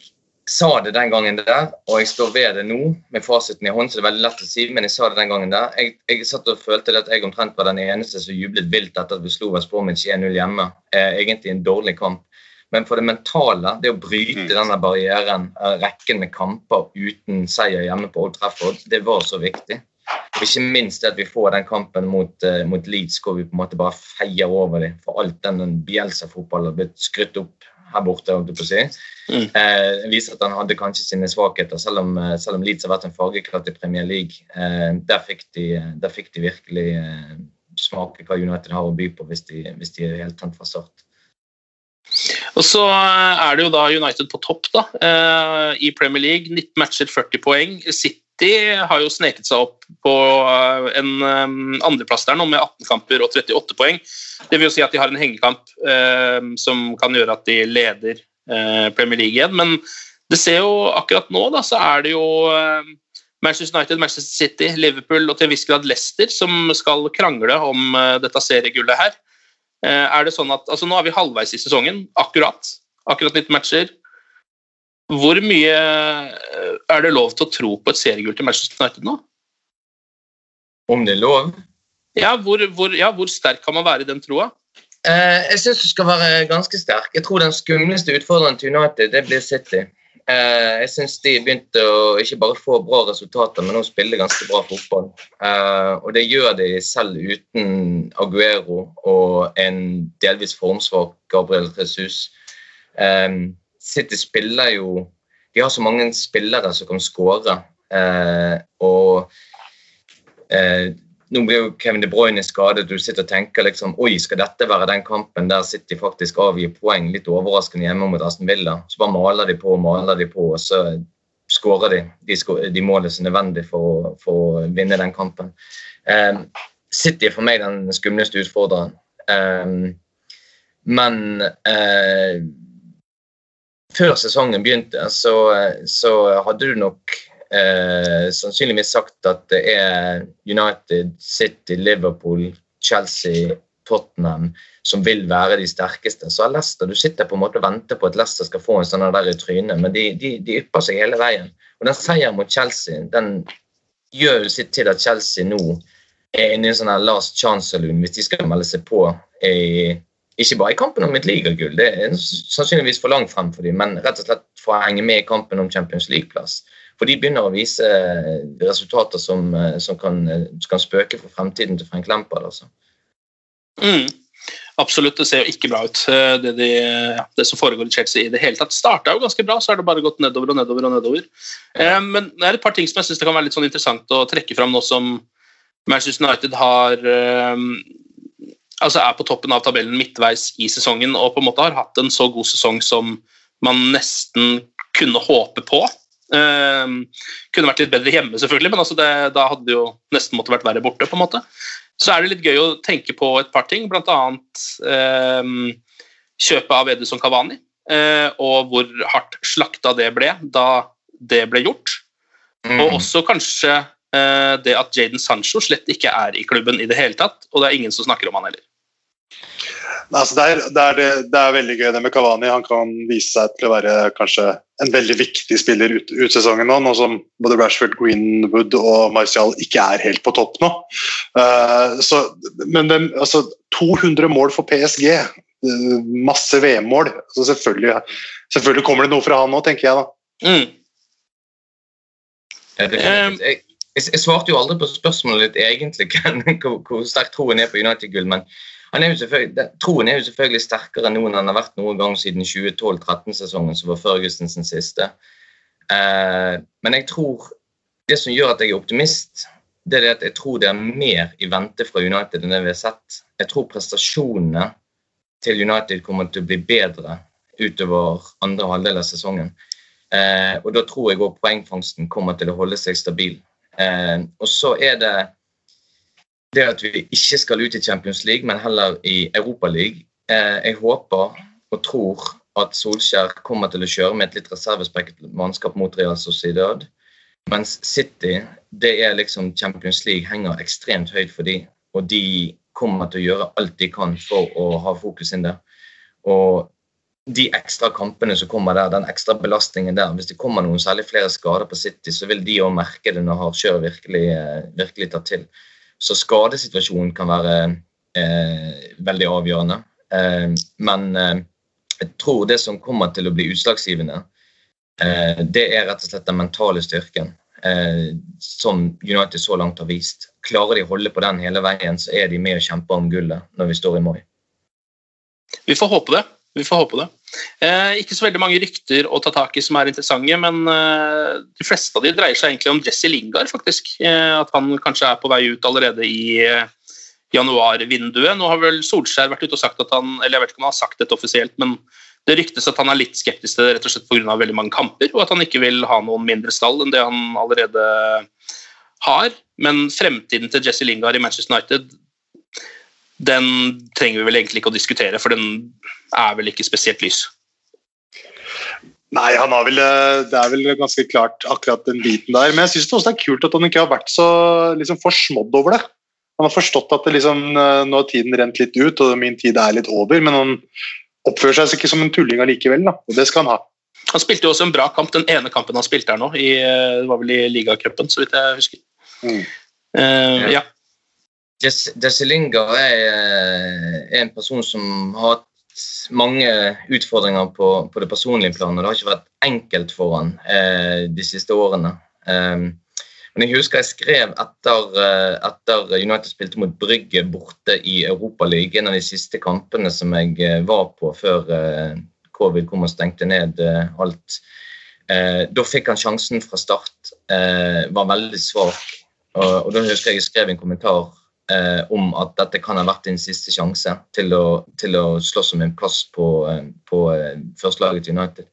sa det den gangen der, og jeg står ved det nå med fasiten i hånd, så det er veldig lett å si, men jeg sa det den gangen der. Jeg, jeg satt og følte at jeg omtrent var den eneste som jublet vilt etter at vi slo West Bromwich 1-0 hjemme. Eh, egentlig en dårlig kamp. Men for det mentale, det å bryte mm. denne barrieren, eh, rekken med kamper uten seier hjemme på Old Trafford, det var så viktig. Og ikke minst at vi får den kampen mot, uh, mot Leeds hvor vi på en måte bare feier over dem. For alt den, den Bielsa-fotballen har blitt skrytt opp her borte. holdt jeg på å si. Mm. Eh, viser at han hadde kanskje sine svakheter, selv om, eh, selv om Leeds har vært en fargeklatt i Premier League. Eh, der, fikk de, der, fikk de, virkelig eh, smake hva United har å by på hvis de, hvis de er helt tent fra start. Og så er det jo da United på topp da, eh, i Premier League. 19 matcher, 40 poeng. City City har jo sneket seg opp på eh, en um, andreplass der nå med 18 kamper og 38 poeng. Det vil jo si at de har en hengekamp eh, som kan gjøre at de leder eh, Premier League igjen. Men det ser jo akkurat nå, da, så er det jo eh, Manchester United, Manchester City, Liverpool og til en viss grad Leicester som skal krangle om dette seriegullet her. Er det sånn at, altså Nå er vi halvveis i sesongen, akkurat. Akkurat 19 matcher. Hvor mye eh, er det lov til å tro på et seriegull til Manchester United nå? Om det er lov? Ja, hvor, hvor, ja, hvor sterk kan man være i den troa? Eh, jeg syns du skal være ganske sterk. Jeg tror den skumleste utfordreren til United det blir City. Eh, jeg syns de begynte å ikke bare få bra resultater, men også spille ganske bra fotball. Eh, og det gjør de selv uten Aguero og en delvis formsvak Gabriel Jesus. City spiller jo De har så mange spillere som kan skåre. Eh, og eh, nå blir jo Kevin De Bruyne skadet. Du sitter og tenker liksom Oi, skal dette være den kampen der City faktisk avgir poeng litt overraskende hjemme mot Aston Villa? Så bare maler de på og maler de på, og så skårer de de, de målene som er nødvendig for, for, å vinne den kampen. Eh, City er for meg den skumleste utfordreren. Eh, men eh, før sesongen begynte, så, så hadde du nok eh, sannsynligvis sagt at det er United, City, Liverpool, Chelsea, Tottenham som vil være de sterkeste. Så er Leicester, Du sitter på en måte og venter på at Leicester skal få en sånn der i trynet, men de, de, de, ypper seg hele veien. Og Den seieren mot Chelsea den gjør jo sitt til at Chelsea nå er inne i en sånn last chance-saloon hvis de skal melde seg på i ikke bare i kampen om et ligagull, det er sannsynligvis for langt frem for dem, men rett og slett for å henge med i kampen om Champions League-plass. For de begynner å vise resultater som, som kan, kan, spøke for fremtiden til Frank Lampard. Altså. Mm. Absolutt, det ser jo ikke bra ut, eh, det, de, det, som foregår i Chelsea i det hele tatt. Starta jo ganske bra, så har det bare gått nedover og nedover. og nedover. Eh, men det er et par ting som jeg synes det kan være litt sånn interessant å trekke fram nå som Manchester United har eh, altså er på toppen av tabellen midtveis i sesongen og på en måte har hatt en så god sesong som man nesten kunne håpe på. Eh, kunne vært litt bedre hjemme, selvfølgelig, men altså det, da hadde det jo nesten måtte vært verre borte. på en måte. Så er det litt gøy å tenke på et par ting, bl.a. Eh, kjøpet av Edison Cavani, eh, og hvor hardt slakta det ble da det ble gjort. Mm. Og også kanskje eh, det at Jaden Sancho slett ikke er i klubben i det hele tatt, og det er ingen som snakker om han heller. Altså det, er, det, er det, det, er, veldig gøy det med Kavani. Han kan vise seg til å være kanskje en veldig viktig spiller ut, ut sesongen nå, nå som både Rashford, Greenwood og Martial ikke er helt på topp nå. Uh, så, men den, altså, 200 mål for PSG, uh, eh, masse VM-mål. Altså, selvfølgelig, selvfølgelig, kommer det noe fra han nå, tenker jeg da. Mm. Jeg, jeg, jeg, svarte jo aldri på spørsmålet ditt egentlig, hvor, hvor sterk troen er på United-gull. men er troen er jo selvfølgelig sterkere enn han har vært noen gang siden 2012-13-sesongen, som var Førgusens siste. Eh, men jeg tror det som gjør at jeg er optimist, det er at jeg tror det er mer i vente fra United enn det vi har sett. Jeg tror prestasjonene til United kommer til å bli bedre utover andre halvdel av sesongen. Eh, og da tror jeg òg poengfangsten kommer til å holde seg stabil. Eh, og så er det det at vi ikke skal ut i Champions League, men heller i Europaligaen. Eh, jeg håper og tror at Solskjær kommer til å kjøre med et litt reservespekket mannskap mot Real Sociedad. Mens City, det er liksom Champions League henger ekstremt høyt for dem. Og de kommer til å gjøre alt de kan for å ha fokus inn der. Og de ekstra kampene som kommer der, den ekstra belastningen der Hvis det kommer noen særlig flere skader på City, så vil de òg merke det når hardkjør virkelig, eh, virkelig tar til. Så skadesituasjonen kan være eh, veldig avgjørende. Eh, men eh, jeg tror det som kommer til å bli utslagsgivende, eh, det er rett og slett den mentale styrken eh, som United så langt har vist. Klarer de å holde på den hele veien, så er de med og kjemper om gullet når vi står i mai. Vi får håpe det. Vi får håpe det. Eh, ikke så veldig mange rykter å ta tak i som er interessante, men eh, de fleste av de dreier seg egentlig om Jesse Lingard, faktisk. Eh, at han kanskje er på vei ut allerede i januarvinduet. Nå har vel Solskjær vært ute og sagt at han Eller jeg vet ikke om han har sagt dette offisielt, men Det ryktes at han er litt skeptisk til det rett og slett pga. veldig mange kamper, og at han ikke vil ha noen mindre stall enn det han allerede har. Men fremtiden til Jesse Lingard i Manchester United den trenger vi vel egentlig ikke å diskutere, for den er vel ikke spesielt lys. Nei, han har vel, eh, det er vel ganske klart akkurat den biten der. Men jeg syns også det er kult at han ikke har vært så liksom, forsmådd over det. Han har forstått at det liksom, eh, nå har tiden rent litt ut, og min tid er litt over. Men han oppfører seg ikke som en tulling allikevel, da. og det skal han ha. Han spilte jo også en bra kamp, den ene kampen han spilte her nå. I, det var vel i ligacupen, så vidt jeg husker. Mm. Uh, ja. Jesse Lingard er en person som har hatt mange utfordringer på, på det personlige planet. Det har ikke vært enkelt for han eh, de siste årene. Eh, men jeg husker jeg skrev etter, eh, etter United spilte mot Brygge borte i Europaligaen, en av de siste kampene som jeg eh, var på før covid kom og stengte ned alt. Da fikk han sjansen fra start, var veldig svak. Og, og da husker jeg jeg skrev en kommentar eh, om at dette kan ha vært din siste sjanse til å, til å slåss om en plass på, eh, på eh, førstelaget til United.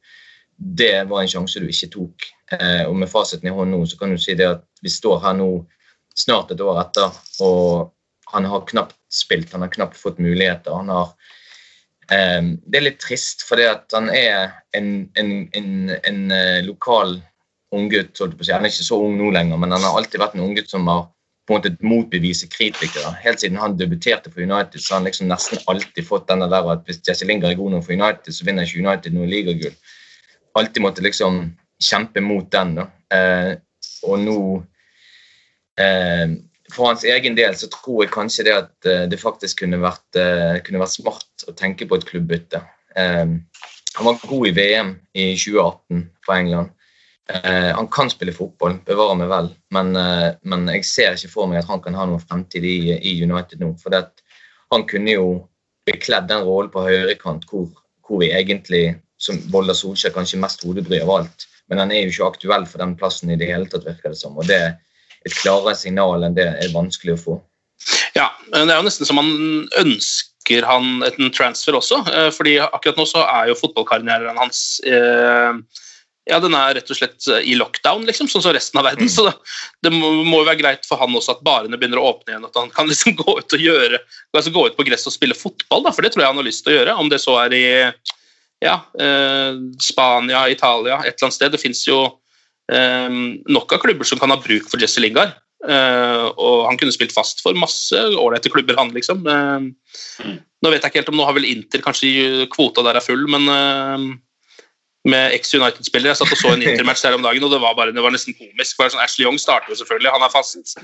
Det var en sjanse du ikke tok. Eh, og med fasiten i hånden nå, så kan du si det at vi står her nå snart et år etter, og han har knapt spilt, han har knapt fått muligheter. han har eh, det er litt trist, at han er en, en, en, en uh, lokal unggutt. Han er ikke så ung nå lenger, men han har alltid vært en unggutt som har på en måte motbevise kritikere. Helt siden han debuterte for United, så har han liksom nesten alltid fått denne der at hvis Jesse Lingard er god nok for United, så vinner ikke United noe ligagull. Alltid måtte liksom kjempe mot den. da. Eh, og nå eh, For hans egen del så tror jeg kanskje det at eh, det faktisk kunne vært, eh, kunne vært smart å tenke på et klubbbytte. Eh, han var god i VM i 2018 for England. Uh, han kan spille fotball, bevare meg vel, men, eh, men, jeg ser ikke for meg at han kan ha noen fremtid i, i United nå. For han kunne jo bekledd den rollen på høyrekant hvor, hvor vi egentlig, som Volda Solskjær, kanskje mest hodebry av alt. Men han er jo ikke aktuell for den plassen i det hele tatt, virker det som. Og det et klarere signal enn det er vanskelig å få. Ja, det er jo nesten som han ønsker han en transfer også. Eh, fordi akkurat nå så er jo fotballkarrieren hans eh, ja, den er rett og slett eh, i lockdown, liksom, sånn som resten av verden. Mm. Så det, det må, jo være greit for han også at barene begynner å åpne igjen. At han kan liksom gå ut og gjøre, altså gå ut på gress og spille fotball, da, for det tror jeg han har lyst til å gjøre. Om det så er i ja, eh, Spania, Italia, et eller annet sted. Det fins jo eh, nok av klubber som kan ha bruk for Jesse Lingard. Uh, og han kunne spilt fast for masse ålreite klubber, han, liksom. Uh, mm. Nå vet jeg ikke helt om nå har vel Inter kanskje kvota der er full, men eh, med eks-United-spillere. Jeg satt og så en intermatch der om dagen, og det var, bare, det var nesten komisk. for sånn, Ashley Young starter jo selvfølgelig, han er fast.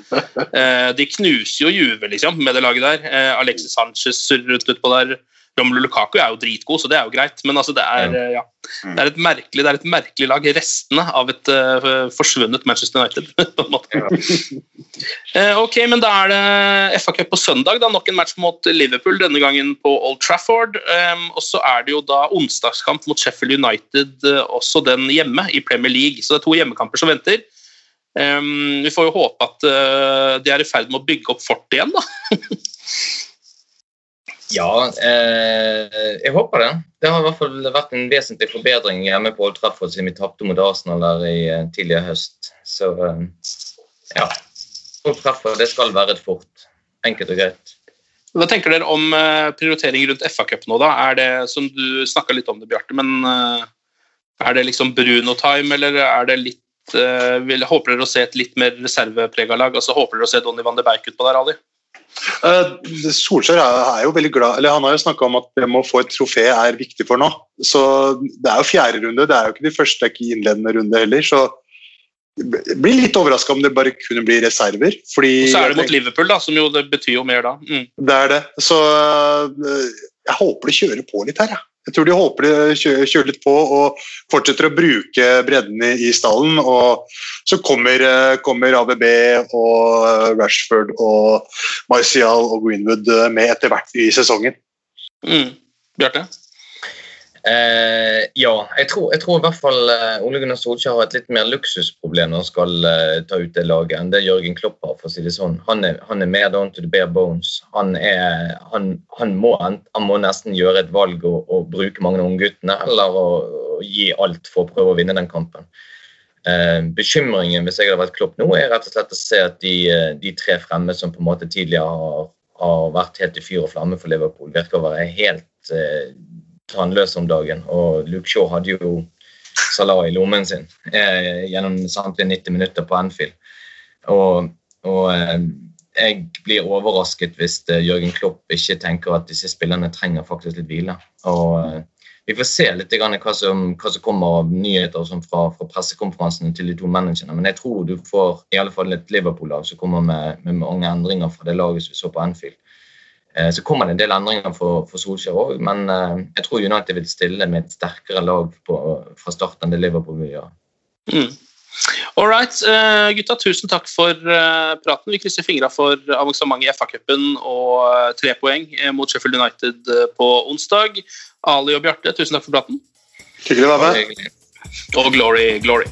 Eh, de knuser jo Juve liksom, med det laget der. Eh, Alexis Sanchez surrer rundt utpå der. Romelu Lukaku er jo dritgod, så det er jo greit. Men altså, det, er, eh, ja, det, er et merkelig, det er et merkelig lag. Restene av et uh, forsvunnet Manchester United. på en måte. uh, ok, men Da er det FA Cup på søndag. da, Nok en match mot Liverpool, denne gangen på Old Trafford. Um, og så er det jo da onsdagskamp mot Sheffield United, uh, også den hjemme i Premier League. Så det er to hjemmekamper som venter. Um, vi får jo håpe at de er i ferd med å bygge opp fortet igjen, da. Ja, eh, jeg håper det. Det har i hvert fall vært en vesentlig forbedring hjemme på Old Trafford siden vi tapte mot Arsenal der i uh, tidligere høst. Så eh, ja. Old Trafford det skal være et fort. Enkelt og greit. Hva tenker dere om uh, prioritering rundt FA-cup nå, da? Er det, som Du snakka litt om det, Bjarte, men er det liksom Bruno-time, eller er det litt vil, Håper dere å se et litt mer reserveprega lag? Altså, håper dere å se Donny van de Beijk utpå der, Ali? Uh, Solskjær er, jo veldig glad, eller Han har jo snakka om at det med å få et trofé er viktig for nå. Så Det er jo fjerde runde, det er jo ikke de første, det er ikke innledende runde heller. så jeg blir litt overraska om det bare kunne bli reserver. Fordi, og så er det mot Liverpool, da, som jo det betyr jo mer da. Mm. Det er det. Så uh, jeg håper de kjører på litt her, jeg. Ja. Jeg tror de håper de kjører litt på og fortsetter å bruke bredden i stallen. og Så kommer, eh, kommer ABB og Rashford og Marcial og Greenwood eh, med etter hvert i sesongen. Mm. Bjarte? Eh, ja, jeg tror, jeg tror, i hvert fall uh, Ole Gunnar Solskjær har et litt mer luksusproblem når han skal eh, ta ut det laget, enn det Jørgen Klopp har. for å si det sånn. Han er, han er mer down to the bare bones. Han, er, han, han, må, må, nesten gjøre et valg og, og bruke mange av ungguttene, eller å, å, gi alt for å prøve å vinne den kampen. Eh, bekymringen hvis jeg hadde vært Klopp nå, er rett og slett å se at de, de tre fremme som på en måte tidligere har, har vært helt i fyr og flamme for Liverpool, virker å være helt tannløs om dagen. Og Luke Shaw hadde jo Salah i lommen sin eh, gjennom samtlige 90 minutter på Anfield. Og, og eh, jeg blir overrasket hvis eh, Jørgen Klopp ikke tenker at disse spillerne trenger faktisk litt hvile. Og eh, Vi får se litt hva som, hva som kommer av nyheter fra, fra pressekonferansene til de to managerne. Men jeg tror du får i alle fall et Liverpool-lag som kommer med, med mange endringer fra det laget som vi så på Anfield. Eh, så kommer det en del endringer for, for Solskjær òg, men eh, jeg tror United vil stille med et sterkere lag på, fra start enn det Liverpool vil gjøre. Mm. All right, uh, gutta. Tusen takk for uh, praten. Vi krysser fingra for avansement i FA-cupen og uh, tre poeng mot Sheffield United på onsdag. Ali og Bjarte, tusen takk for praten. Hyggelig å være med. Og glory, glory.